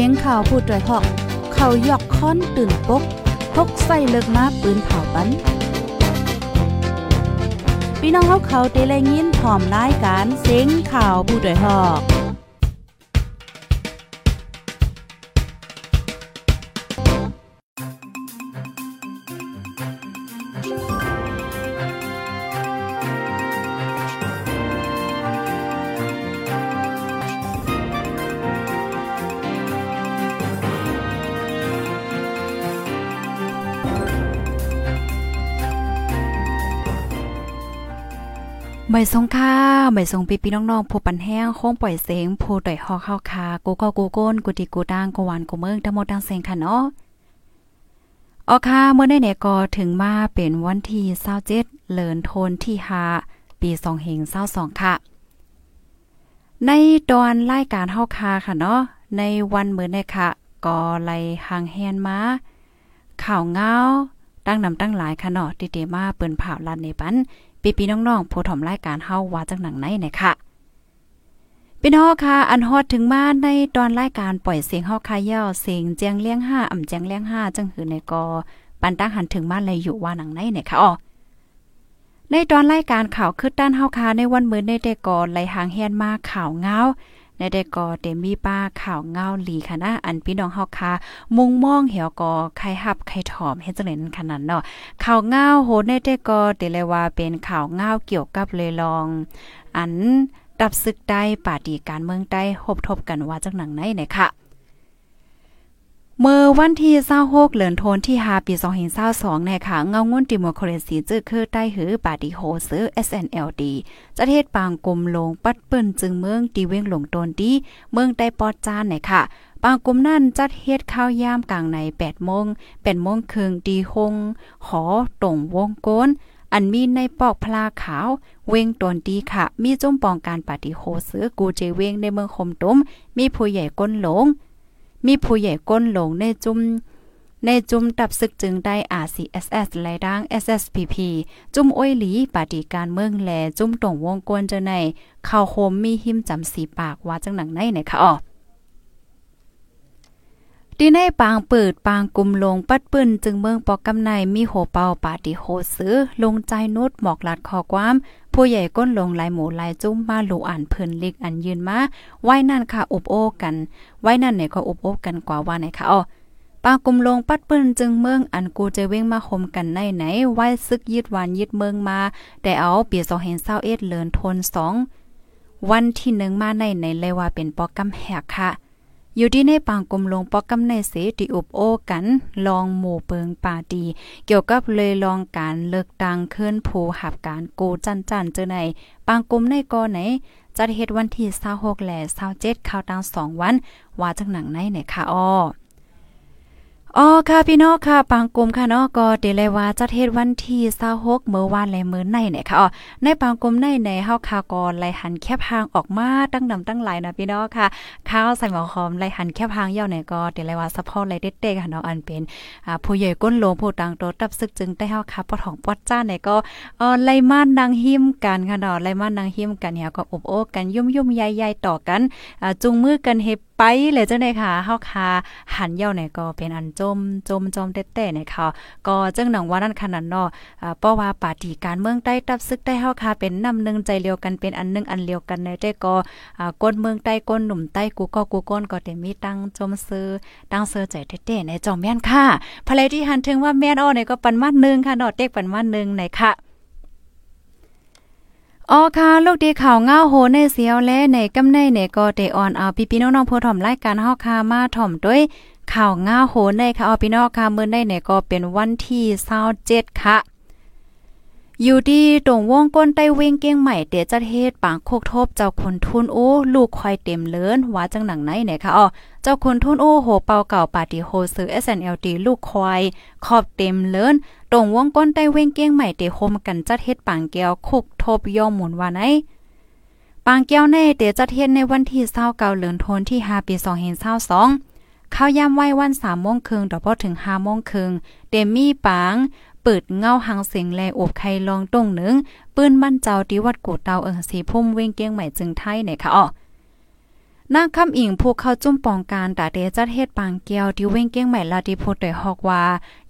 สียงข่าวผู้ด้วยหอก เขายอกค้อนตื่นปกพกใส่เลิกมาปืนเผาปันพี่น้องเขาเขาเตะแลยินพร้อมรายการเสียงข่าวผู้ด้วยหอก ไม่ทรงค่าไม่ทรงปีปีน้องๆผู้ปันแห้งโค้งปล่อยเสียงผู้ต่อยฮอเข้าคากูก็กูก้นกูติกูด่างกูหวานกูเมืองทั้งหมดทั้งเสียงค่ะเนาะออค่ะเมื่อได้เนี่ยก็ถึงมาเป็นวันที่27เลินโทนที่5ปี2เฮง22ค่ะ ในตอนรายการเฮาคาค่ะเนาะในวันมื้อนี้ค่ะก็ไล่หางแฮนมาข่าวเงาตั้งนำตั้งหลายค่ะเนาะติเตมาเปิ้นผ่าลันในปัน ปีปีน้องๆผู้ถมรายการเฮาว่าจังหนังไหนเนี่ยคะพี่น้องค่ะ อันฮอดถึงมาในตอนรายการปล่อยเสียงเฮาคายย่อเสียงเจียงเลี้ยงห้าอ่ำเจียงเลี้ยงห้าจังหือในกอปันตั้งหันถึงมาเลยอยู่ว่าหนังไหนเนี่ยค่ะอ๋อในตอนรายการข่าวคืดด้านเฮาคาในวันมื้อในแต่ก่อนไหลหางเฮียนมาข่าวเงา ในแต่ก่อเตมีป้าข่าวเงาหลีค่ะนะอันพี่น้องเฮาคามุงมองเหี่ยวกอใครหับใครถอมเฮ็ดจังได๋นั้นขนาดเนาะข่าวเงาโหในแต่ก่อเตเลยว่าเป็นข่าวเงาเกี่ยวกับเลยลอง อันดับศึกได้ปาดีการเมืองได้หบทบกันว่าจังหนังไหนเนี่ยค่ะ เมื่อวันที่26เหลือนโทนที่5ปี2022เนี่ยค่ะเงางุ่นดิโมคราซีจื้อคือใต้หือปาติโฮซื้อ SNLD จะเทศปางกลมลงปัดเปิ้นจึงเมืองดีเว้งหลงตนดีเมืองได้ปอดจานเนี่ยค่ะปางกลมนั่นจัดเฮ็ดข้าวยามกลางใน8โมง8โมงครึ่งดีหงหอตรงวงโกนอันมีในปอกพลาขาว เวงตนดีค่ะ มีจุ่มปองการปฏิโฮซื้อกูเจเวงในเมืองคมตุ้มมีผู้ใหญ่ก้นหลง มีผู้ใหญ่ก้นหลงในจุมในจุมตับศึกจึงได้ RCSS และดัง SSPP จุมอ้อยหลีปฏิการเมืองแล จุมตรงวงกวนเจอในข่าวโฮมมีหิมจำสีปากว่าจังหนังในไหนคะอ๋อ ดีในปางเปิดปางกุมลงปัดปืนจึงเมืองปอกกำในมีโหเป่าปาติโหซื้อ ลงใจนุดหมอกลัดคอความ ผู้ใหญ่ก้นลงลายหมูลายจุ้มมาหลูอ่านเพิ่นลิกอันยืนมาไว้นั่นค่ะอบโอ้กัน ไว้นั่นเนี่ยก็อบโอ้กันกว่าว่าไหนค่ะอ๋อปากุมลงปัดปิ้นจึงเมืองอันกูจะเว้งมาคมกันในไหนไว้ซึกยึดวานยึดเมืองมาแต่เอาเปีย2เห็นเศร้าเอ็ดเลินทน2วันที่หนึ่งมาในไหนเลยว่าเป็นปอกกำแหกค่ะ อยู่ที่ในปางกลมลงปอกกำในเสติอุบโอกัน ลองหมู่เปิงปาดี เกี่ยวกับเลยลองการเลิกตังเคลื่อนผูหับการกูจันจันเจอในปางกลมในกอไหนจัดเหตุวันที่26และ27ข่าวตัง2วัน ว่าจังหนังในไหนค่ะอ้อ อ๋อค่ะพี่น้องค่ะปางกลมค่ะเนาะก็เดลยว่าจะเทศวันที่26เมื่อวานและมื้อในเนี่ยค่ะอ๋อในปางกลมในในเฮาคากรไลหันแคบหางออกมาตั้งนำตั้งหลายนะพี่น้องค่ะข้าวใส่หมอหอมไลหันแคบหางยาวเนี่ยก็เดลยว่าสะพอไลเด็ดๆค่ะเนาะอันเป็นอ่าผู้ใหญ่ก้นโลผู้ต่างโตตับซึกจึงได้เฮาค่ะปอดของปอดจ้าเนี่ยก็เออไลมานนางหิมกันค่ะเนาะไลมานนางหิมกันเนี่ยก็อบโอ้กันยุ่มๆใหญ่ๆต่อกันอ่าจุงมือกันเฮ็ด ไปเลยเจังได๋ค่ะเฮาคาหันเย่าเนี่ยก็เป็นอันจมจมจมเต้ๆเนี่ยค่ะก็จังหนังว่านั่นขนาดเนาะอ่าเพราะว่าปาฏิการเมืองใต้ตับซึกได้เฮาคาเป็นนำนึงใจเดียวกันเป็นอันนึงอันเดียวกันในแต่ก็อ่าก้นเมืองใต้ก้นหนุ่มใต้กูก็กูก้นก็ได้มีตั้งจมซื้อตั้งเซอใจเต้ๆในจอมแม่นค่ะภรรยที่หันถึงว่าแม่นอ้อเนี่ยก็ปันมานึงค่ะเนาะเต็กปันมานึงไหนค่ะ อ๋อค่ะลูกดีข่าวเงาโหในเสียวและในกำในในก็เตออนเอาพี่พี่น้องๆผู้ถ่อมรายการเฮาค่ะมาถ่อมด้วยข่าวเงาโหในค่ะเอาพี่น้องค่ะมื้อในในก็เป็นวันที่27ค่ะ อยู่ดีตรงวงก้นใต้เวงเก้งใหม่เตจัดเฮ็ดปางโคกทบเจ้าคนทุนโอ้ ลูกควายเต็มเลินว่าจังหนังไหนเนี่ยค่ะอ๋อเจ้าคนทุนโอ้โหเป่าเก่าปาติโฮซื้อ SNLD ลูกควายขอบเต็มเลินตรงวงก้นใต้เวงเก้งใหม่เตโฮมกันจัดเฮ็ดปางแก้วคุกทบย่อมหมุนว่าไหนปางแก้วในเตจัดเฮ็ดในวันที่29เดือนธันวาคมที่5ปี2022ข้าวยามไว้วัน3โมงครึ่งดอพอถึง5โมงครึ่งเตมีปาง เปิดเงาหังเสียงแลอบไข่ลองตรงหนึ่งปืนมั่นเจ้าที่วัดกูเตาเอิงสีพุ่มเว้งเก้งใหม่จึงไทยในค่ะอ๋อนางคำอิงผู้เข้าจุ่มปองการตาเดจัดเฮ็ดปางเกียวที่เว้งเก้งใหม่ลาดิโพดยฮอกว่า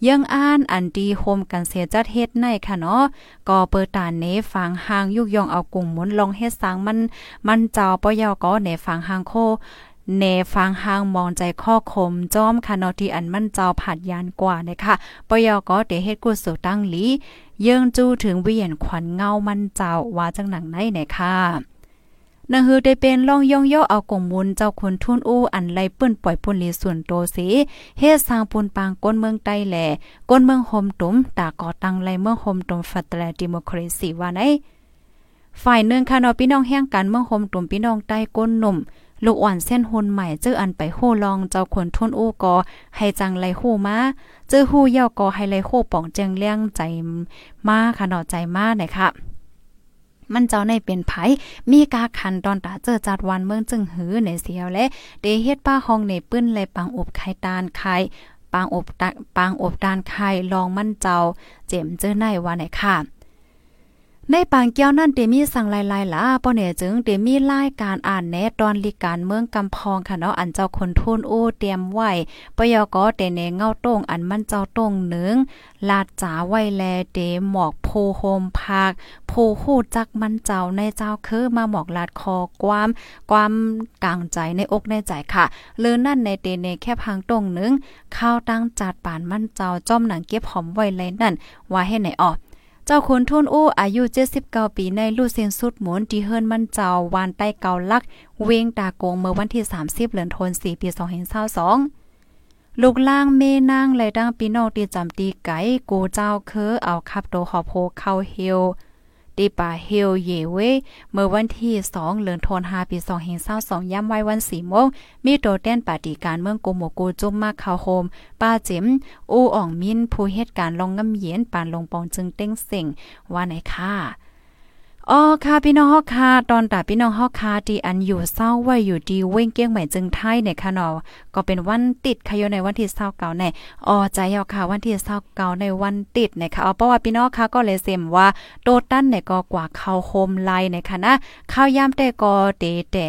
ยังอ่านอันดีโฮมกันเสียจัดเฮ็ดในค่ะเนาะก็เปิดตาเนฟังหางยุกยองเอากุ้งหมุนลองเฮ็ดสางมันมันเจ้าปอยอก็เนฟังหางโค เนฟังหางมองใจข้อคมจอมคานอที่อันมั่นเจ้าผัดยานกว่านะคะปยอก็เดเฮ็ดกุศลตั้งหลีเยิงจูถึงเวียนขวัญเงามั่นเจ้าว่าจังหนังไหนไหนค่ะนังฮือได้เป็นล่องย่องย่อเอากงมุนเจ้าคนทุนอู้อันไลเปิ้นปล่อยปุ่นลีส่วนโตสีเฮ็ดสร้างปุนปางก้นเมืองใต้แหล่ก้นเมืองโฮมตุมตาก่อตั้งไลเมืองโฮมตุมฟัตแลดิโมครซีว่าไหนฝ่ายหนึ่งค่ะเนาะพี่น้องแห่งกันเมืองโฮมตุมพี่น้องใต้ก้นหนุ่ม ลูกอ่อนเส้นหุนใหม่เจออันไปโหลองเจ้าคนทุนอู้กอให้จังไลโหมาเจอหู้เย่อกอให้ไลโหป่องเจียงเลี้ยงใจมาค่ะเนาะใจมาหน่อยค่ะมันเจ้าในเป็นไผมีกาคันตอนตาเจอจัดวันเมืองจึงหือในเสียวและเดเฮ็ดป้าห้องในปื้นเลยปังอบไข่ตานไข่ปางอบปางอบดานไข่ลองมันเจ้า เจ็มเจอในว่าไหนค่ะ ในปางเกี้ยวนั่นเตมีสั่งลายๆล่ะป้อเนี่ยจึงเตมีรายการอ่านแนตอนลิการเมืองกำพองค่ะเนาะอันเจ้าคนทุนโอ้เตรียมไว้ปยก็เตเนเงาต้งอันมันเจ้าต้งหนึ่งลาดจ๋าไว้แลเตหมอกโพโฮมภาคโพฮู้จักมันเจ้าในเจ้าคือมาหมอกลาดคอความความกลางใจในอกในใจค่ะเลือนั่นในเตเนแค่พังต้งหนึ่งข้าวตั้งจัดป่านมันเจ้าจ้อมหนังเก็บหอมไว้เลยนั่นว่าให้ไหนออก เจ้าคุณทุนอู้อายุ 79 ปีในลู่เซียนสุดหมุนที่เฮิรนมันเจ้าวานใต้เกาลัก เวงตาโกงเมื่อวันที่ 30เดือนธันวาคมปี2522ลูกล่างเมนางและดังปีนอกตีจำตีไก่กูเจ้าคือเอาขับโตหอโพเข้าเฮล ตีป่าเฮลเยเวเมื่อวันที่2เดือนธันวาคมปี2022ย่ำไว้วัน4โมงมีโตแต้นปาฏิการเมืองโกโมกูจุ่มมาเข้าโฮมป้าจิ๋มอูอ่องมินผู้เหตุการณ์ลองงำเย็นปานลงปองจึงเต้งเสิงว่าไหนค่ะ อ๋อค่ะพี่น้องฮอกค่ะตอนตาพี่น้องฮอกค่ะที่อันอยู่เศร้าไว้อยู่ดีเว้งเกี้ยงใหม่จึงไทยในค่ะเนาะก็เป็นวันติดค่ะอยู่ในวันที่29ในอ๋อใจเฮาค่ะวันที่29ในวันติดนะคะเอาเพราะว่าพี่น้องค่ะก็เลยเสมว่าโตตั้นเนี่ยก็กว่าเข้าโฮมไลน์นะคะนะข้าวยามแต่ก็เตแต่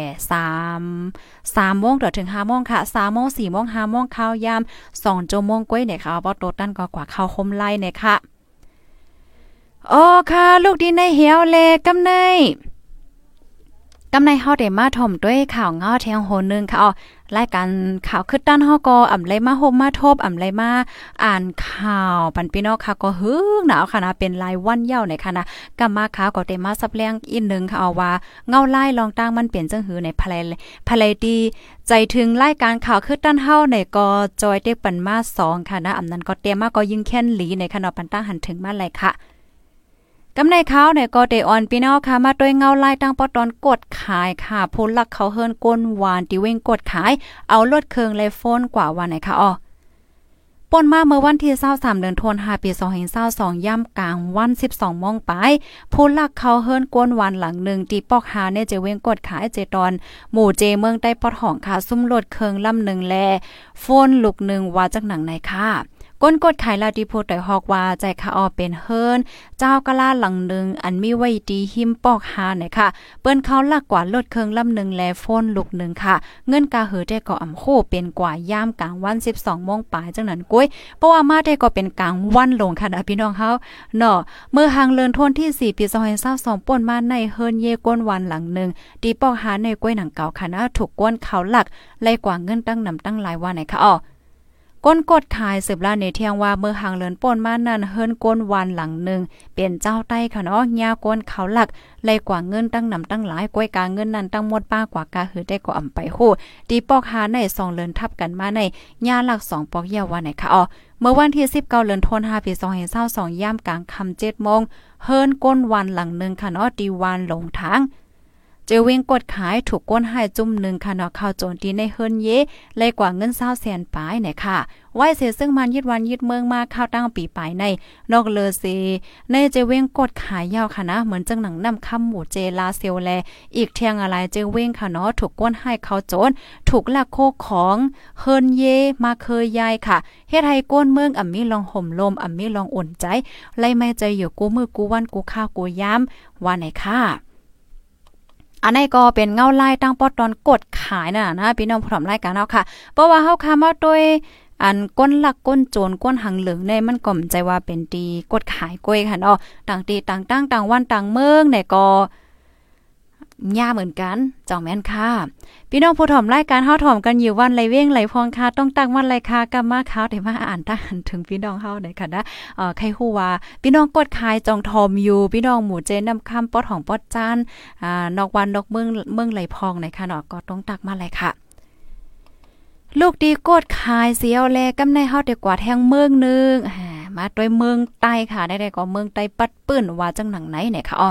3 3โมงถึง5โมงค่ะ3โมง4โมง5โมงข้าวยาม2ชั่วโมงก้อยเนี่ยค่ะเพราะโตตั้นก็กว่าเข้าโฮมไลน์เนี่ยค่ะ อ๋อค่ะ ลูกดีในเหี่ยวเลกำในกำในเฮาได้มาถ่อมด้วยข่าวเงาแทงโหนึงค่ะอ๋อรายการข่าวคือด้านฮาก็อ่ำไรมาโฮมมาทบอ่ำไรมาอ่านข่าวปันพี่น้องค่ะก็ฮึงหนาวค่ะนะเป็นรายวันเย้าในค่ะนะกำมาข่าวก็ได้มาซับเลี้ยงอีกนึงค่ะเอาว่าเงาไล่ลองตั้งมันเปลี่ยนจังหือในภายภายดีใจถึงรายการข่าวคือด้านเฮาในก็จอยเด็กปันมา2ค่ะนะอำนั้นก็เตรียมมาก็ยิ่งแค้นหลีในค่ะเนาะปันตั้งหันถึงมาเลยค่ะ กำในข้าวเนี่ยก็เดออนพี่น้องค่ะมาด้วยเงาลายตั้งปอตอนกดขายค่ะพูลักเขาเฮิรนก้นหวานติเว้งกดขาย เอาลดเคืองเลยโฟนกว่าวันไหนคะอ๋อป่นมาเมื่อวันที่23เดือนธันวาคมปี2022ย่ำกลางวัน12โมงไปผู้ลักเขาเฮิรนกวนวันหลังหนึ่งตีปอกหาในเจเวงกดขายเจตอน หมู่เจเมืองใต้ปอดห้องค่ะซุ่มรถเคืองลำหนึ่งแลโฟนลูกหนึ่งว่าจากหนังไหนค่ะ ก้นกดขายลาดิโพต่อยฮอกว่าใจคาออเป็นเฮิรนเจ้ากะลาหลังหนึ่งอันมีไว้ดีหิมปอกหาเนี่ยค่ะ เปิ้นเขาลักกว่าลดเครื่องลำหนึ่งแลโฟนลูกหนึ่งค่ะ เงินกาเหือได้ก็อ่ำโคเป็นกว่าย่ามกลางวัน 12โมงปลายจังนั้นกุ้ยเพราะว่ามาได้ก็เป็นกลางวันลงค่ะนะพี่น้องเฮาเนาะเมื่อหางเลินทนที่ 4 ปี2022ป่นมาในเฮิรนเยก้นวันหลังหนึ่งตีปอกหาในกุ้ยหนังเก่าค่ะนะถูกก้นเขาหลักไล่กว่าเงินตั้งนำตั้งหลายว่าไหนค่ะอ๋อ ก้นกดขายสืบล่าในเที่ยงว่าเมื่อหางเลินป่นมานั่นเฮิรนก้นวันหลังหนึ่งเป็นเจ้าใต้ค่ะเนาะยาก้นเขาหลักเลยกว่าเงินตั้งนำตั้งหลายก้อยกาเงินนั้นตั้งหมดป้ากว่ากาหือได้ก็อ่ำไปโหตีปอกหาในสองเลินทับกันมาในยาหลักสองปอกเยาวันไหนค่ะอ๋อเมื่อวันที่19เดือนธันวาคมปี2022ย่ามกลางค่ำ7โมงเฮิรนก้นวันหลังหนึ่งค่ะเนาะดีวันหลงทาง เจวิงกดขายถูกก้นให้จุ่มหนึ่งค่ะเนาะข้าวโจนตีในเฮิรนเยเลยกว่าเงินเศร้าแสนปลายเนี่ยค่ะไว้เสียซึ่งมันยึดวันยึดเมืองมาข้าวตั้งปีปลายใน นอกเลเซในเจเว้งกดขายยาวค่ะนะ เหมือนจังหนังนำคำหมู่เจลาเซลแล อีกเทียงอะไรเจเว้งค่ะเนาะถูกก้นให้เขาโจนถูกลักโคของเฮิรนเยมาเคยยายค่ะเฮ็ดให้ก้นเมืองอ่ำมีลองห่มลมอ่ำมีลองอุ่นใจไล่ไม่ใจอยู่กูมือกูวันกูข้าวกูย้ำว่าไหนค่ะ อันนี้ก็เป็นเงาลายตั้งปอตอนกดขายน่ะนะพี่น้องผู้อมรายการเนาะค่ะ เพราะว่าเฮาคามาโดยอันก้นหลักก้นโจรก้นหังเหลืองในมันก่อมใจว่าเป็นตีกดขายกล้วยค่ะเนาะต่างตีต่างตั้งต่างวันต่างเมืองเนี่ยก็ ย่าเหมือนกันจองแม่นค่ะ พี่น้องผู้ถ่อมรายการเฮาถ่อมกันอยู่วันไรเว้งไรพองค่ะต้องตั้งวันไรค่ะกำมาข้าวได้มาอ่านตั้งถึงพี่น้องเฮาได้ค่ะนะเอ่อใครฮู้ว่าพี่น้องกดขายจองทอมอยู่พี่น้องหมู่เจนำคำปอดของปอดจานอ่านอกวันนอกเมืองเมืองไรพองในค่ะเนาะก็ต้องตักมาเลยค่ะลูกดีกดขายเสียวแลกำในเฮาได้กว่าแทงเมืองนึงมาด้วยเมืองใต้ค่ะได้ๆก็เมืองใต้ปัดปื้นว่าจังหนังไหนเนี่ยค่ะอ๋อ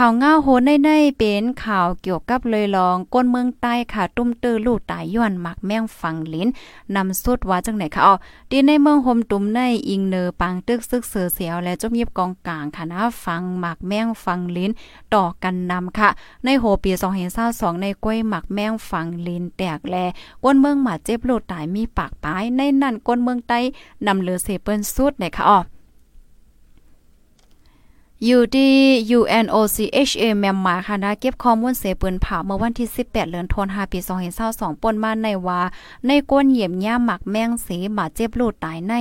ข่าวง้าโหในในเป็นข่าวเกี่ยวกับเลยลองก้นเมืองใต้ค่ะ ตุ้มตื้อลูกตายย้อนหมักแม่งฟังลิ้นนำสุดว่าจังไหนค่ะอ๋อดีในเมืองโฮมตุ้มในอิงเนอปังตึกซึกเสือเสียวและจมยิบกองกลางค่ะนะฟังหมักแม่งฟังลิ้นต่อกันนำค่ะ ในโหปี2022ในกล้วยหมักแม่งฟังลิ้นแตกแลก้นเมืองหมาเจ็บลูกตายมีปากปายในนั่นก้นเมืองใต้นำเลือเสเปิ้นสุดไหนค่ะอ๋อ อยู่ที่ UNOCHA แมมมาค่ะนะเก็บข้อมูลเสปืนผ่าเมื่อวันที่ 18เดือนธันวาคมปี2022ป่นมาในว่า ในก้นเหยียมย่าหมักแมงสีบาเจ็บลูดตายใน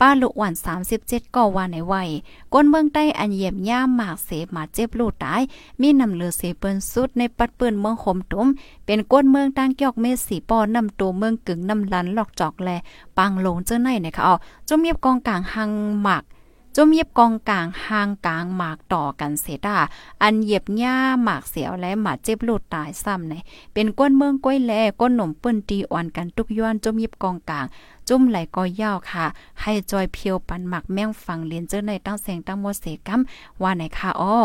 ป้าลุกวัน37ก่อวันในวัยก้นเมืองใต้อันเหยียมย่าหมากเสบาเจ็บลูดตาย มีนำเหลือเสเปิ้นสุดในปัดเปิ้นเมืองขมตุ้มเป็นก้นเมืองตั้งเกี่ยอกเมสีปอนำตัวเมืองกึ่งนำลันหลอกจอกแลปังลงเจ้าในนะคะอ๋อจมเยียบกองกลางหังหมัก จมเย็บกองกลางห่างกลางหมากต่อกันเสดาอันเย็บหญ้าหมากเสียวและหมาเจ็บลูดตายซ้ำในเป็นก้นเมืองก้อยแลก้นหนมเปิ้นตีอ่อนกันทุกย้อนจมเย็บกองกลางจุ่มไหลก็ยาวค่ะ ให้จอยเพียวปันหมักแม่งฟังเลียนเจอในตั้งแสงตั้งโมเสกัมว่าไหนค่ะอ้อ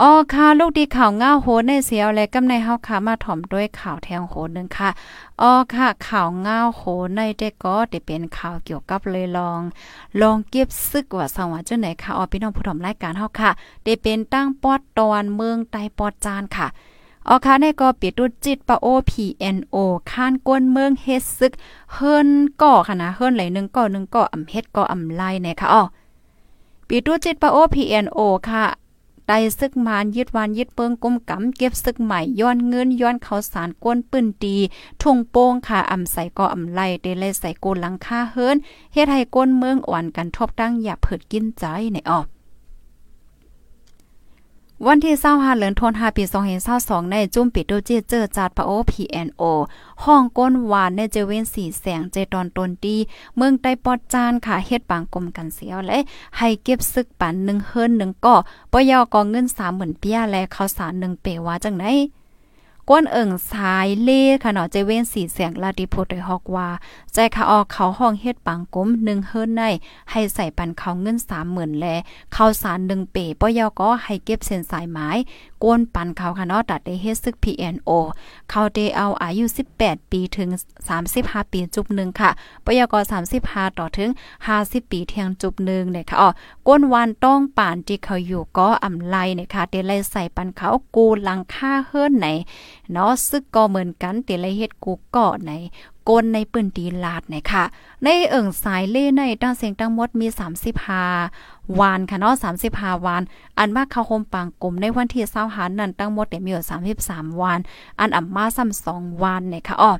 อ๋อค่ะ ลูกดีข่าวง่าโหในเสียวและกำในเฮาค่ะมาถ่อมด้วยข่าวแทงโหนึงค่ะอ๋อค่ะ ข่าวง่าโหในได้ก็ได้เป็นข่าวเกี่ยวกับเลยลอง ลองเก็บซึกว่าสวัสดิ์จังไหนค่ะอ๋อพี่น้องผู้ถ่อมรายการเฮาค่ะได้เป็นตั้งปอดตอนเมืองไตปอดจานค่ะออค่ะในก็ปิดตุจิตปะโอ PNO ข้านก้นเมืองเฮ็ดซึกเฮิรนก่อค่ะนะเฮิรนไหลนึงก่อนึงก่ออำเฮ็ดก่ออำไลเนี่ยค่ะอ๋อปิดตุจิตปะโอ PNO ค่ะ ได้ซึกมานยึดวานยึดเปิงกุมกำเก็บซึกใหม่ย้อนเงินย้อนเขาสารก้นปืนตีทุ่งโป้งค่ะอ่ำใส่ก็อ่ำไล่เดเลยใส่โกนหลังคาเฮิรนเฮ็ดให้ก้นเมืองอ่อนกันทบตั้งอย่าเผิดกินใจในออก วันที่25เดือนธันวาคมปี2022ในจุ่มปิดโดจิเจอจัดพระโอ PNO ห้องก้นหวานในเจเวนสีแสงเจตอนตนดีเมืองใต้ปอดจานค่ะเฮ็ดปางกลมกันเสียวและให้เก็บซึกปัน1เฮิรน1ก่อปยอกอเงิน30,000เปียและข้าวสาร1เปว่าจังได๋ ก้นเอิงสายเล่ค่ะเนาะเจเว้นสีเสียงลาดิโพดได้ฮอกว่า ใจค่ะออกเขาห้องเฮ็ดปังก้มหนึ่งเฮิรนใน ให้ใส่ปันเขาเงินสามหมื่นแลข้าวสารหนึ่งเป๋ปยอก็ให้เก็บเส้นสายไม้ ก้นปันเขาค่ะเนาะตัดได้เฮ็ดซึก PNO เขาได้เอาอายุ 18 ปีถึง 35 ปีจุบหนึ่งค่ะปยก35 ต่อถึง 50 ปีเทียงจุบหนึ่งเนี่ยค่ะอ๋อก้นวันต้องป่านที่เขาอยู่ก็อำไลเนี่ยค่ะเดลัยใส่ปันเขากูหลังค่าเฮิรนไหนเนาะซึกก็เหมือนกันเตลัยเฮ็ดกูก็ไหนก้นในปืนตีลาดไหนค่ะ ในเอิ่งสายเล่ในตั้งเสียงตั้งมดมี 35 วานค่ะเนาะ35วาน อันมากเข้าโฮมปางกลมในวันที่20หันนั่นตั้งหมดได้มีอยู่33วาน อันอ่ำมาซ้ำ2วานเนี่ยค่ะอ้อ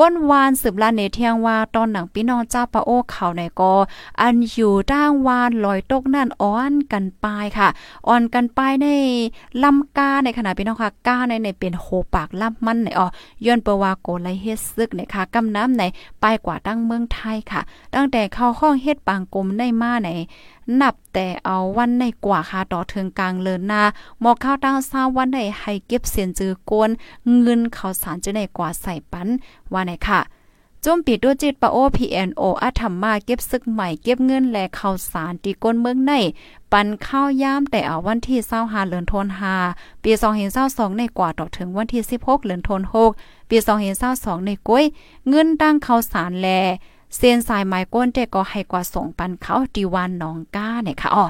ก้นวานสืบลาเนเทียงว่าตอนหนังพี่น้องเจ้าปะโอเขาในกออันอยู่ด้างวานลอยตกนั่นอ้อนกันปายค่ะอ่อนกันปายในลำกาในขณะพี่น้องค่ะกาในในเป็นโหปากลำมันในอ๋อย้อนเปวาโกไลเฮ็ดซึกในค่ะกำน้ำในปายกว่าตั้งเมืองไทยค่ะ ตั้งแต่เข้าห้องเฮ็ดปางกลมในมาใน นับแต่เอาวันในกว่าค่ะต่อถึงกลางเลินนาหมอข้าวตั้งซาวันในให้เก็บเสียนจือกวนเงินข้าวสารจะในกว่าใส่ปันว่าไหนค่ะจุ่มปิดด้วยจิตปะโอพีเอ็นโออาธรรมาเก็บซึกใหม่เก็บเงินและข้าวสารตีก้นเมืองใน ปันข้าวยามแต่เอาวันที่เศร้าหาเลือนทนหาปีสองเห็นเศร้าสองในกว่าต่อถึงวันที่สิบหกเลือนทนหกปีสองเห็นเศร้าสองในก้วยเงินตั้งข้าวสารแล เส้นสายไม้ก้นเด็กก็ให้กว่าส่งปันเขาดีวันน้องก้าเนี่ยค่ะอ๋อ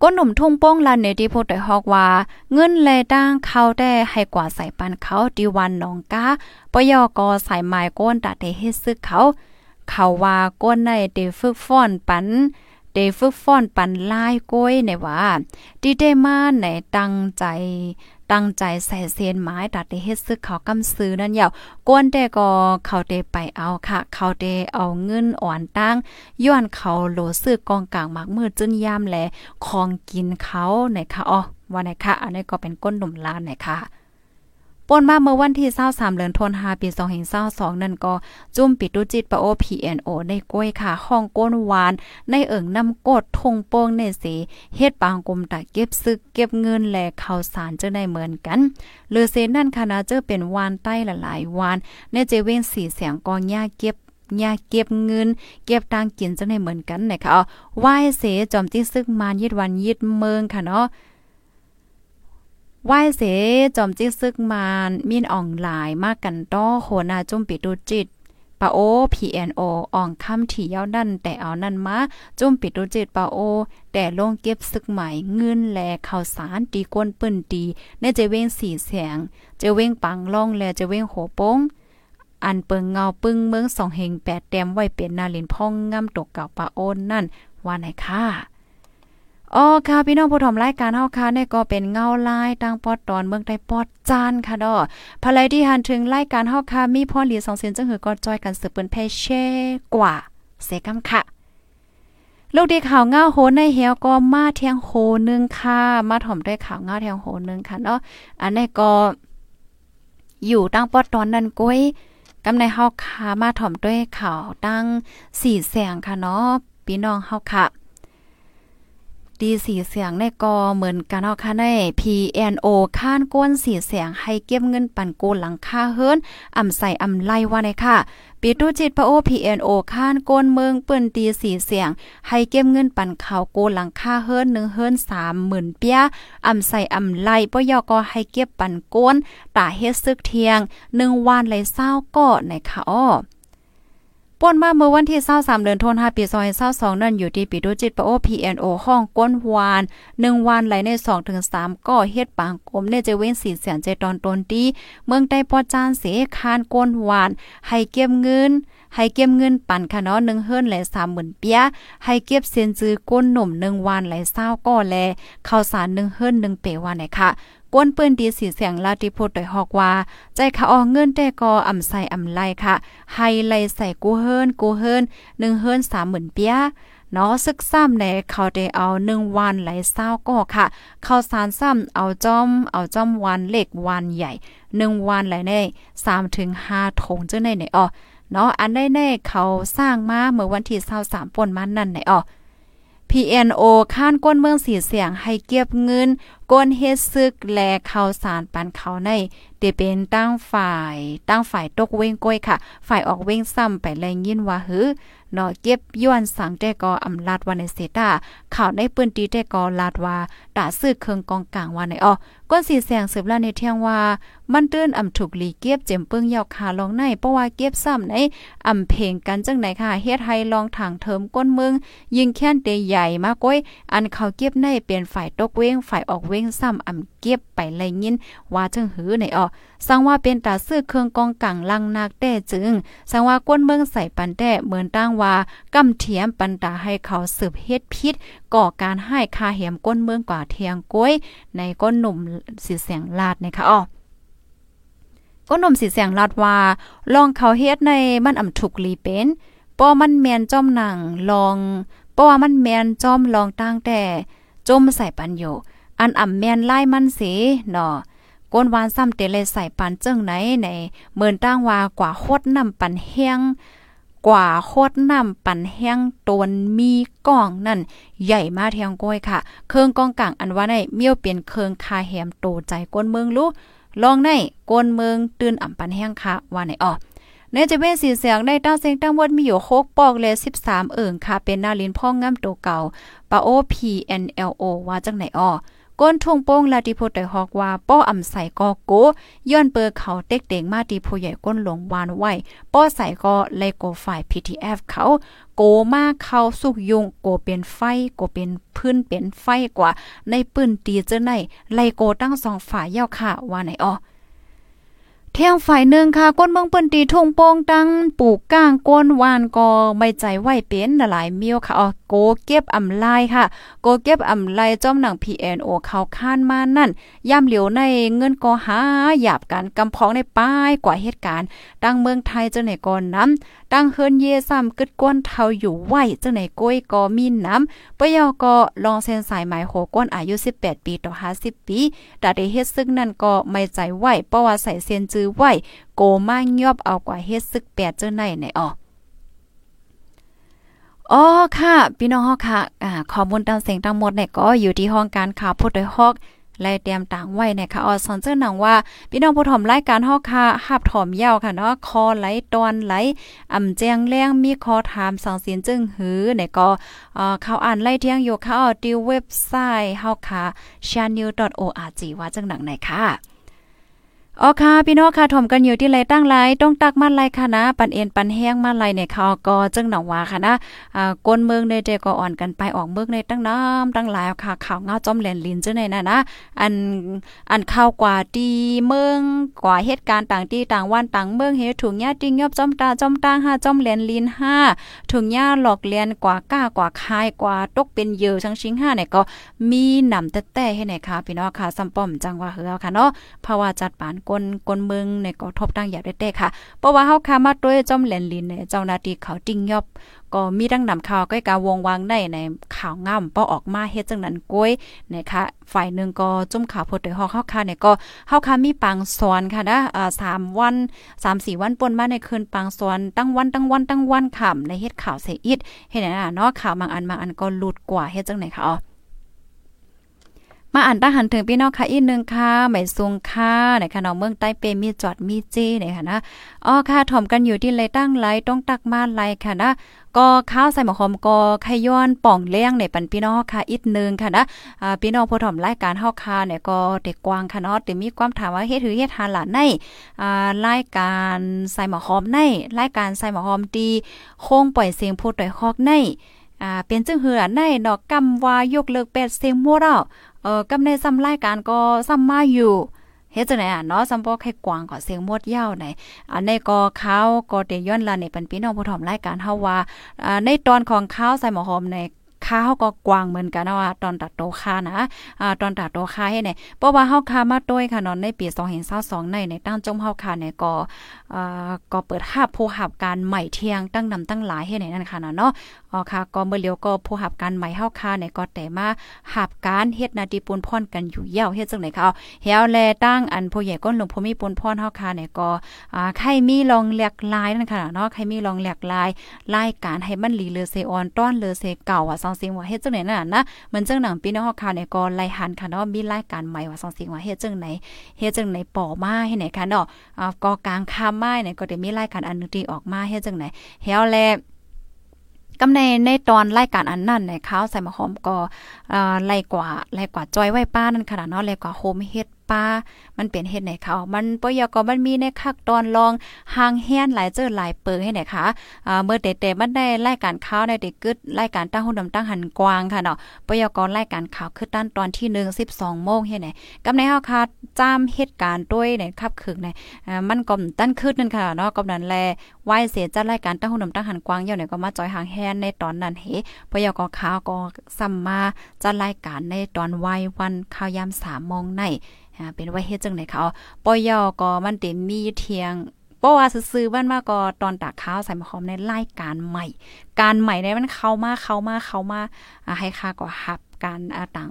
ก้นหนุ่มทุ่งโป้งลันเนที่พูดได้ฮอกว่า เงินแลตั้งเขาได้ให้กว่าใส่ปันเขาดีวันน้องก้าปยอกอใส่ไม้ก้นตัดได้เฮ็ดซึกเขา เขาว่าก้นในเดฝึกฟ้อนปันเดฝึกฟ้อนปันลายก้อยในว่าดีได้มาในตั้งใจ ตั้งใจใส่เซียนไม้ตัดด้เฮ็ดซึกเขากำซื้อนั่นยาวกวนแต่ก็เขาเตไปเอาค่ะ เขาเตเอาเงินอ่อนตั้งย้อนเขาโหลซื้อกองกลางมักมือจึนยามแลของกินเขาไหนค่ะอ๋อว่าไหนค่ะอันนี้ก็เป็นก้นหนุ่มล้านไหนค่ะ ป่นมาเมื่อวันที่23เดือนธันวาคมปี2022นั่นก็จุ่มปิดตุจิตปะโอ PNO ในกล้วยค่ะห้องก้นหวาน ในเอิ่งน้ำกดทงโป้งในสีเฮ็ดปางกลมตะเก็บซึกเก็บเงินแลข้าวสารเจะได้เหมือนกันหรือเซนนั่นคณะเจอเป็นวานใต้หลายๆวานในเจเว้นสีเสียงกองยาเก็บยาเก็บเงิน เก็บตังกินจะได้เหมือนกันนะคะไหว้เสจอมที่ซึกมานยิดวันยิดเมืองค่ะเนาะ ไหว้เสจอมจิซึกมานมีนอ่องหลายมากกันต้อโหนาจุ่มปิดูจิตปาโอ PNO อ่องคำที่ยาวนั่นแต่เอานั่นมาจุ่มปิดดูจิตปาโอ แต่ลงเก็บซึกใหม่เงินแลข่าวสารตีก้นปื้นตีในจะเว้งสีแสงจะเว้งปังล่องแลจะเว้งโหโป้งอันเปิงเงาปึ้งเมืองสองเฮงแปดแต้มไว้เป็นนาลินพ่องงำตกเก่าปาโอนนั่นว่าไหนค่ะ อ๋อค่ะพี่น้องผู้ชมรายการเฮาค่ะเนี่ยก็เป็นเงาลายตั้งปอดตอนเมืองใต้ปอดจานค่ะดอภายที่หันถึงรายการเฮาค่ะมีพ่อหลีสองเสียนจังหือก็จอยกันสืบเปิ้นแพ่แช่กว่าเสกำค่ะลูกดีข่าวเงาโหในเหียวก็มาเทียงโหนึงค่ะ มาถ่อมด้วยข่าวเงาเทียงโหนึงค่ะเนาะอันนี้ก็อยู่ตั้งปอดตอนนั้นก้อยกำในเฮาค่ะมาถ่อมด้วยข่าวตั้งสี่แสงค่ะเนาะพี่น้องเฮาค่ะ ดีสีเสียงในกอเหมือนกันเนาะค่ะใน PNO ค้านก้นสีเสียงให้เก็บเงินปันโกหลังค่าเฮิรนอ่ำใส่อ่ำไล่ว่าในค่ะปิตุจิตพระโอ PNO ค้านก้นเมืองเปิ้นตีสีเสียง ให้เก็บเงินปันข่าวโกหลังค่าเฮิรน1เฮิรน30,000เปียอ่ำใส่อ่ำไล่ปยอก็ให้เก็บปันก้นตาเฮ็ดซึกเทียง1วันเลยเศร้าก็ในค่ะอ้อ ป่นมาเมื่อวันที่23เดือนธันวาคมปี2022นั่นอยู่ที่ปิโดจิตปโอ PNO ห้องก้นวาน 1 วันไหลใน2ถึง3ก็เฮ็ดปางกลมเนี่ยจะเว้น4แสนใจตอนตนตีเมืองใต้ปอจานเสคานก้นวาน ให้เก็บเงินให้เก็บเงินปั่นค่ะเนาะ1เฮิรนและ30,000เปียให้เก็บเซียนจื้อก้นหนุ่ม1วันไหล20ก็แลข้าวสาร1เฮิรน1เปวันไหนค่ะ ก้นปืนดีสีเสียงลาติโพดโดยฮอกว่า ใจขาออเงินแต่ก็อ่ำใส่อ่ำไลค่ะให้ไลใส่กูเฮิรนกูเฮิรนหนึ่งเฮิรนสามหมื่นเปียเนาะซึกซ้ำในเขาได้เอาหนึ่งวันไหลเศร้าก็ค่ะ เข้าสารซ้ำเอาจอม เอาจอมวันเล็กวันใหญ่หนึ่งวันไหลในสามถึงห้าถงเจ้าในไหนอ๋อเนาะอันได้แน่เขาสร้างมาเมื่อวันที่เศร้าสามปนมันนั่นไหนอ๋อ PNO ข้านก้นเมืองสีเสียงให้เก็บเงินก้นเฮ็ดซึกแลข่าวสารปันเขาในเดเป็นตั้งฝ่ายตั้งฝ่ายตกเว้งก้อยค่ะ ฝ่ายออกเว้งซ้ำไปแรงยินว่าหือเนาะเก็บย้อนสังแต่ก็อำลาดวันในเซตาข่าวในปืนตีแต่ก็ลาดว่าตาซื้อเครื่องกองกลางว่าในอ้อก้นสีแสงสืบลาในเที่ยงว่า มันตื้นอำถูกลีเก็บเจ็มเปิ้งยาวขาลองในเพราะว่าเก็บซ้ำในอำเพลงกันจังไหนค่ะเฮ็ดให้ลองทางเทิมก้นเมืองยิงแค้นเตใหญ่มากก้อยอันเขาเก็บในเป็นฝ่ายตกเว้งฝ่ายออกเววงซ้ำอำเก็บไปไลยินว่าจังหือในอ้อสังว่าเป็นตาซื้อเครื่องกองกังลังนักแต่จึงสังว่าก้นเมืองใส่ปันแต่เหมือนตั้งว่ากำเทียมปันตาให้เขาสืบเฮ็ดพิษก่อการให้คาเหียมก้นเมืองกว่าเทียงก้อยในก้นหนุ่มสีเสียงลาดนะคะอ้อก้นหนุ่มสีเสียงลาดว่า ลองเขาเฮ็ดในมันอ่ำถูกลีเป็นป้อมันแมนจอมหนังลองป้อว่ามันแมนจอมลองตั้งแต่จมใส่ปันอยู่ อันอ่ำแมนไล่มันเสเนาะก้นวานซ้ำเตเลใส่ปันเจิงไหนในเมือนตั้งว่ากว่าโคดน้ำปันแห้งกว่าโคดน้ำปันแห้งตนมีก้องนั่น ใหญ่มาเทียงก้อยค่ะ เครื่องกองกลางอันว่าในเมียวเปลี่ยนเครื่องคาแหมโตใจก้นเมืองรู้ลองในก้นเมืองตื่นอ่ำปันแห้งค่ะว่าในอ้อในจะเป็นสีเสียงได้ตั้งเสียงตั้งวดมีอยู่โคกปอกเลย13 เอิ่งค่ะ เป็นนาลินพ่องงาโตเก่าปาโอ PNLO ว่าจังไหนอ้อ ก้นทุ่งโป้งลาติโพเตฮอกว่าป้ออำใส่กอโกย้อนเปอเขาเต็กเด็งมาตีโพใหญ่ก้นหลงวานไว้ป้อใส่ก็เลยโกฝ่าย PTF เขาโกมาเข้าสุกยุงโกเป็นไฟโกเป็นพื้นเป็นไฟกว่า ในปืนตีเจอในไลโกตั้งสองฝ่ายเย้าค่ะว่าไหนอ้อ เที่ยงฝ่ายหนึ่งค่ะ ก้นเมืองเปิ้นตีทุ่งโป่งตั้งปลูกก้างก้นวานก็ไม่ใจไหวเป็นหลายมิวค่ะอ๋อโกเก็บอำไลค่ะ โกเก็บอำไลจอมหนัง PNO เขาค้านมานั่นย่ำเหลียวในเงินก็หาหยาบกันกำพองในป้ายกว่าเหตุการณ์ตั้งเมืองไทยเจ้าไหนก่อนน้ำ ตั้งเฮิรนเยซ้ำกึดก้นเทาอยู่ไหวเจ้าไหนก้อยก็มีน้ำปยอก็ลองเส้นสายหมายโหก้นอายุ 18 ปีต่อ 50 ปีแต่ได้เฮ็ดซึ่งนั่นก็ไม่ใจไหวเพราะว่าใส่เส้นจื้อไหวโกมายอบเอากว่าเฮ็ดซึกแปดเจ้าไหนในอ๋ออ๋อค่ะ พี่น้องฮอกค่ะ อ่าข้อมูลตางเสียงทั้งหมดเนี่ยก็อยู่ที่ห้องการข่าวพุทธฮอก และเตรียมต่างไว้นะคะออสอนเจ้าหนังว่า พี่น้องผู้ถมรายการฮอกค่ะ หับถ่อมยาวค่ะเนาะ คอไหลตอนไหลอ่ำแจงแรงมีคอถามสังเสียนจึงหือเนี่ยก็เอ่อเขาอ่านไล่เที่ยงอยู่ค่ะออที่เว็บไซต์เฮาค่ะ channel.org ว่าจังหนังไหนค่ะ อ๋อค่ะ พี่น้องค่ะถมกันอยู่ที่ไรตั้งไรต้องตักมาไรค่ะนะ ปันเอ็นปันแห้งมาไรเนี่ยเขาก็จึงหนองว่าค่ะนะอ่าก้นเมืองในเดก็อ่อนกันไปออกเมืองในตั้งน้ำตั้งหลายค่ะข่าวเงาจอมแหลนลินจังไหนนะนะอันอันข่าวกว่าดีเมืองกว่าเหตุการณ์ต่างที่ต่างวันต่างเมืองเฮ็ดถุงยาติงยอบจอมตาจอมตางห้าจอมแหลนลินห้าถุงยาหลอกเลียนกว่าก้ากว่าคายกว่าตกเป็นเยอชังชิงห้าเนี่ยก็มีหนำแต่แต่ให้ไหนค่ะพี่น้องค่ะซัมป้อมจังว่าเฮือค่ะเนาะเพราะว่าจัดปานกนกนเมืองในก็ทบตั้งอย่าได้ๆค่ะ เพราะว่าเฮาคามาด้วยจอมแหลนลินเนี่ยเจ้าหน้าที่เขาติ้งยอบก็มีดังนำข่าวก็กาวงวางได้ในข่าวง่ำป้อออกมาเฮ็ดจังนั้นก้อยนะคะฝ่ายหนึ่งก็จุ่มข่าวพดโดยฮอกเฮาคาเนี่ยก็เฮาคามีปังสอนค่ะนะอ่า3วัน3 4วันปนมาในคืนปังสอนตั้งวันตั้งวันตั้งวันค่ำในเฮ็ดข่าวเสียอิดเฮ็ดน่ะเนาะข่าวบางอันบางอันก็หลุดกว่าเฮ็ดจังไหนคะอ๋อ มาอ่านตาหันถึงพี่น้องค่ะอีกนึงค่ะหมายซุงค่ะในค่ะน้องเมืองใต้เปมีจอดมีเจเนี่ยค่ะนะอ๋อค่ะถ่อมกันอยู่ที่ไรตั้งไรต้องตักมาไรค่ะนะก็ข้าวใส่หมอหอมก็ขย้อนป่องเลี้ยงในปันพี่น้องค่ะอีกนึงค่ะนะอ่าพี่น้องผู้ถ่อมรายการเฮาค่ะเนี่ยก็เด็กกวางค่ะเนาะแต่มีความถามว่าเฮ็ดถือเฮ็ดทานหลานในอ่ารายการใส่หมอหอมในรายการใส่หมอหอมดีโค้งปล่อยเสียงพูดต่อยฮอกในอ่าเป็นจึงเหือในดอกกำว่ายกเลิกเป็ดเสียงมัวเรา เออกำในซ้ำรายการก็ซ้ำมาอยู่เฮ็ดจังได๋อะเนาะซ้ำบ่ให้กว้างก็เสียงหมดยาวไหนอันในก็ข้าวก็เตย้อนลานี่เป็นพี่น้องผู้ถ่อมรายการเฮาว่าอ่าในตอนของข้าวใส่หมอหอมใน ค้าเฮาก็กว้างเหมือนกันนะว่าตอนตัดโตค่านะอ่าตอนตัดโตค่าให้เนี่ยเพราะว่าเฮาค้ามาต้วยค่ะเนาะในปี2022ในในตั้งจมเฮาค่ะเนี่ยก็อ่าก็เปิดหับผู้หับการใหม่เที่ยงตั้งนำตั้งหลายให้ในนั้นค่ะเนาะอ๋อค่ะก็เมื่อเลียวก็ผู้หับการใหม่เฮาค่ะเนี่ยก็แต่มาหับการเฮ็ดนาทีปุนพรกันอยู่เยาวเฮ็ดจังได๋ค่ะเฮาแลตั้งอันผู้ใหญ่ก้นหลวงพ่อมีปุนพรเฮาค่ะเนี่ยก็อ่าใครมีลองแหลกลายนั่นค่ะเนาะใครมีลองแหลกลายรายการให้มันลีเลอเซออนต้อนเลอเซเก่าว่าซองซิงว่าเฮ็ดจังไหนน่ะนะเหมือนจังหนังพี่น้องเฮาค่ะเนี่ยก็ไล่หันค่ะเนาะมีรายการใหม่ว่าซองซิงว่าเฮ็ดจังไหนเฮ็ดจังไหนป่อมาให้ไหนค่ะเนาะอ่าก็กลางค่ำมาเนี่ยก็ได้มีรายการอันนึงที่ออกมาเฮ็ดจังไหนเฮาแลกำในในตอนรายการอันนั้นในข้าวใส่มะหอมก็เอ่อไล่กว่าไล่กว่าจอยไว้ป้านั่นขนาดเนาะไล่กว่าโฮมเฮ็ดป้ามันเป็นเฮ็ดไหนเขามันปยกมันมีในคักตอนลองหางแฮนหลายเจอหลายเปิงให้ไหนคะอ่าเมื่อเตๆมันได้รายการข่าวได้เด็กกึดรายการตั้งหุ่นดำตั้งหันกวางค่ะเนาะปยกรายการข่าวคือตั้นตอนที่1 12โมงเฮ็ดไหนกำในเฮาค่ะจ้ามเหตุการณ์ด้วยในคับคึกในอ่ามันก็ตั้นคืดนั่นค่ะเนาะกำนั้นแลไหว้เสียจัดรายการตั้งหุ่นดำตั้งหันกวางเย่าเนี่ยก็มาจอยหางแฮนในตอนนั้นเฮปยกข่าวก็ซ้ำมาจัดรายการในตอนไว้วันข่าวยาม3โมงในเป็นว่าเฮ็ดจังได๋เขาปอยอก็มันเต็มมีเทียงเพราะว่าซื้อบ้านมาก็ตอนตากข้าวใส่มะขอมในรายการใหม่ การใหม่ในมันเข้ามาเข้ามาเข้ามาให้ค่าก็หับการต่าง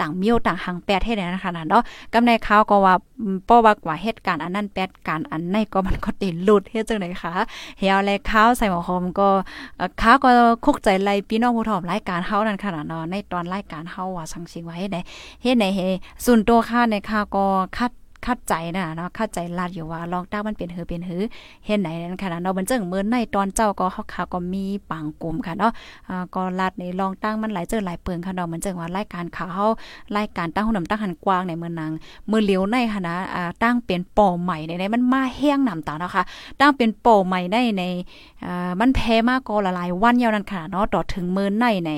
ต่างมียวต่างหังแปดให้ไดนะคะนั่นเนาะกำในข่าวก็ว่าป้อว่ากว่าเหตุการณ์อันนั้นแปดการอันในก็มันก็ติดหลุดเฮ็ดจังได๋คะเฮียแลข้าวใส่หมอหอมก็ข้าวก็คุกใจไล่พี่น้องผู้ถอมรายการเฮานั่นค่ะเนาะในตอนรายการเฮาว่าสังสิงว่าเฮ็ดได้เฮ็ดได้เฮส่วนตัวค่าในข่าวก็คัด คัดใจนะเนาะคัดใจลาดอยู่ว่าลองต้ามันเป็นหือเป็นหือเห็นไหนนั่นค่ะเนาะมันจึงเมือนในตอนเจ้าก็เฮาค่ะก็มีปังกลุ่มค่ะเนาะอ่าก็ลาดในลองตั้งมันหลายเจอหลายเปิงค่ะเนาะมันจึงว่ารายการข่าวเฮารายการตั้งหุ่นตั้งหันกว้างในเมืองนางเมื่อเลี้ยวในค่ะนะอ่าตั้งเป็นป่อใหม่ในมันมาแห้งนำตาเนาะค่ะตั้งเป็นป่อใหม่ได้ในอ่ามันแพ้มากก็ละลายวันยาวนั้นค่ะเนาะต่อถึงเมื้อในใน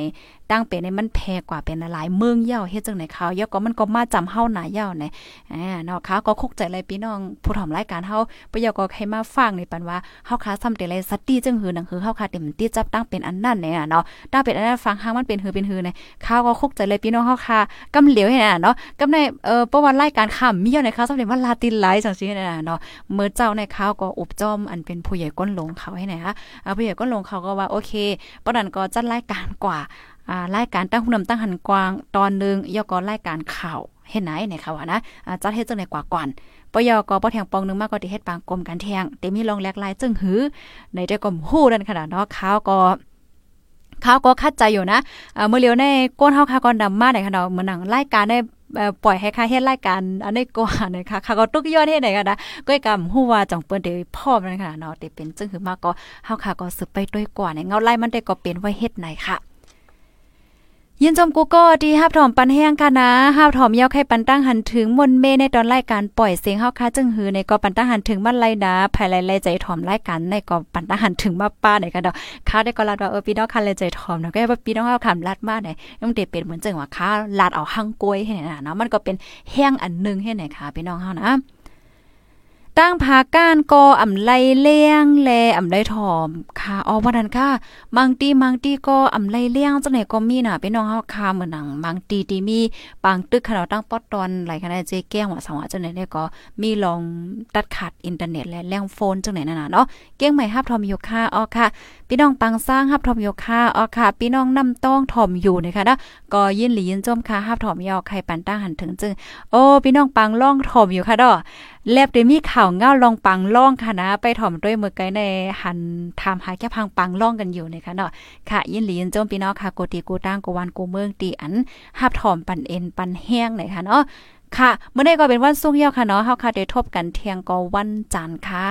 ตั้งเป็นในมันแพงกว่าเป็นหลายเมืองเย่าเฮ็ดจังไหนเขาเย่าก็มันก็มาจำเฮาหนาเย่าไหนอ่าเนาะเขาก็คุกใจเลยพี่น้องผู้ถอมรายการเฮาปยก็ให้มาฟังในปันว่าเฮาคาซ้ำแต่ไรสัตตี้จังหือหนังหือเฮาคาเต็มตี้จับตั้งเป็นอันนั้นเนี่ยเนาะตั้งเป็นอันนั้นฟังหางมันเป็นหือเป็นหือเนี่ยเขาก็คุกใจเลยพี่น้องเฮาคากำเหลียวให้น่ะเนาะกำในเอ่อประวัติรายการค่ำมีอยู่ในเขาซ้ำเต็ว่าลาตินไลจังซี่น่ะเนาะเมื่อเจ้าในเขาก็อุบจอมอันเป็นผู้ใหญ่ก้นลงเขาให้ไหนคะผู้ใหญ่ก้นลงเขาก็ว่าโอเคปะนั้นก็จัดรายการกว่า อ่ารายการตั้งหุ่นตั้งหันกวางตอนนึงยอก็รายการข่าวเฮ็ดไหนเนี่ยค่ะว่านะจัดเฮ็ดจังได๋กว่าก่อนปยก็บ่แทงปองนึงมากก็ที่เฮ็ดปางกลมกันแทงแต่มีรองแลกลายจึงหือในได้ก็ฮู้นั่นขนาดเนาะข้าวก็เขาก็คัดใจอยู่นะเมื่อเลียวในก้นเฮาค่ะก่อนดำมาได้ค่ะเนาะเหมือนหนังรายการได้ปล่อยให้ค่าเฮ็ดรายการอันนี้ก่อนะคะค่ะก็ตุกยอดเฮ็ดได้กันนะก็กำฮู้ว่าจังเปิ้นได้พร้อมนั่นค่ะเนาะแต่เป็นจึงคือมาก็เฮาค่ะก็สืบไปด้วยกว่าในเงาไล่มันได้ก็เป็นไว้เฮ็ดไหนค่ะ ยินจมกูก็ดีฮับถอมปันแห้งค่ะนะฮับถอมเยาไข่ปันตั้งหันถึงมนเมในตอนรายการปล่อยเสียงเฮาค่ะจึงหือในก็ปันตั้งหันถึงมันไล่นะภายไล่ใจถอมรายการในก็ปันตั้งหันถึงมาป้าไหนกันดอกค้าได้ก็ลาดว่าเออพี่น้องคันเลยใจถอมนะก็ว่าพี่น้องเฮาคำลาดมาไหนมันเด็เป็นเหมือนจังว่าค้าลาดเอาหังกล้วยให้ไหนนะเนาะมันก็เป็นแห้งอันนึงให้ไหนค่ะพี่น้องเฮานะ ตั้งผาก้านกออ่ำไลเลี้ยงแลอ่ำไลถอมค่ะอ๋อว่านั้นค่ะมังตีมังตีก็อ่ำไลเลี้ยงจังไหนก็มีน่ะพี่น้องเฮาค่ะเหมือนหนังมังตีตีมีปางตึกขนาดตั้งปอดตอนไหลขนาดเจแก้งว่าสังว่าจังไหนเนี่ยก็มีลองตัดขาดอินเทอร์เน็ตและแรงโฟนจังไหนนั่นน่ะเนาะเก้งใหม่ฮับทอมอยู่ค่ะอ๋อค่ะ พี่น้องปังสร้างฮับทอมอยู่ค่ะอ๋อค่ะ พี่น้องนำต้องทอมอยู่นะคะนะก็ยินหลียินจมค่ะฮับทอมยอใครปันตั้งหันถึงจึงโอ้พี่น้องปังล่องทอมอยู่ค่ะดอ แลบได้มีข่าวเงาลองปังล่องค่ะนะ ไปถ่อมด้วยมือไกในหันทำหาแค่พังปังล่องกันอยู่นะคะเนาะค่ะ ยินหลียินโจมพี่น้องค่ะโกติกูตั้งกูวันกูเมืองตีอันหับถ่อมปันเอ็นปันแห้งหน่อยค่ะเนาะ ค่ะเมื่อนี้ก็เป็นวันสุกเยี่ยวค่ะเนาะเฮาค่ะได้ทบกันเที่ยงก็วันจันทร์ค่ะ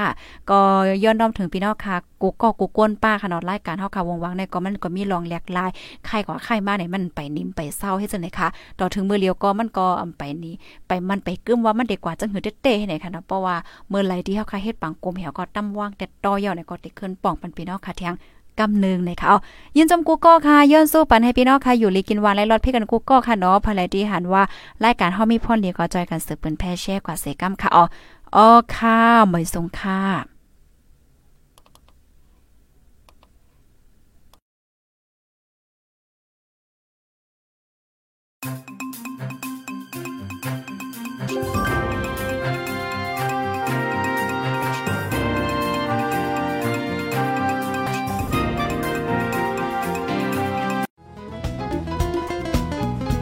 ก็ย้อนน้อมถึงพี่น้องค่ะกูก็กูก้นป้าค่ะเนาะรายการเฮาค่ะวงวังในก็มันก็มีรองแหลกลายใครกว่าใครมาเนี่ยมันไปนิ่มไปเศร้าให้จังได๋ค่ะต่อถึงมือเลียวก็มันก็อำไปนี้ ไปมันไปกึ้มว่ามันเด็กกว่าจังหือเต้ๆให้ไหนค่ะเนาะเพราะว่าเมื่อไหร่ที่เฮาค่ะเฮ็ดปังกลมเหี่ยวก็ตำว่างแต่ต่อยอดเนี่ยก็ติขึ้นป่องปันพี่น้องค่ะเที่ยง กำนึงนะคะเอายินจมกูก็ค่ะย้อนสู้ปันให้พี่น้องค่ะอยู่ลีกินวานไล่รอดพี่กันกูก็ค่ะเนาะภายที่หันว่ารายการเฮามีพ่นเดียก็จอยกันสืบเปิ้นแพ่แช่กว่าเสกัมค่ะอ๋ออ๋อค่ะไม่ทรงค่ะ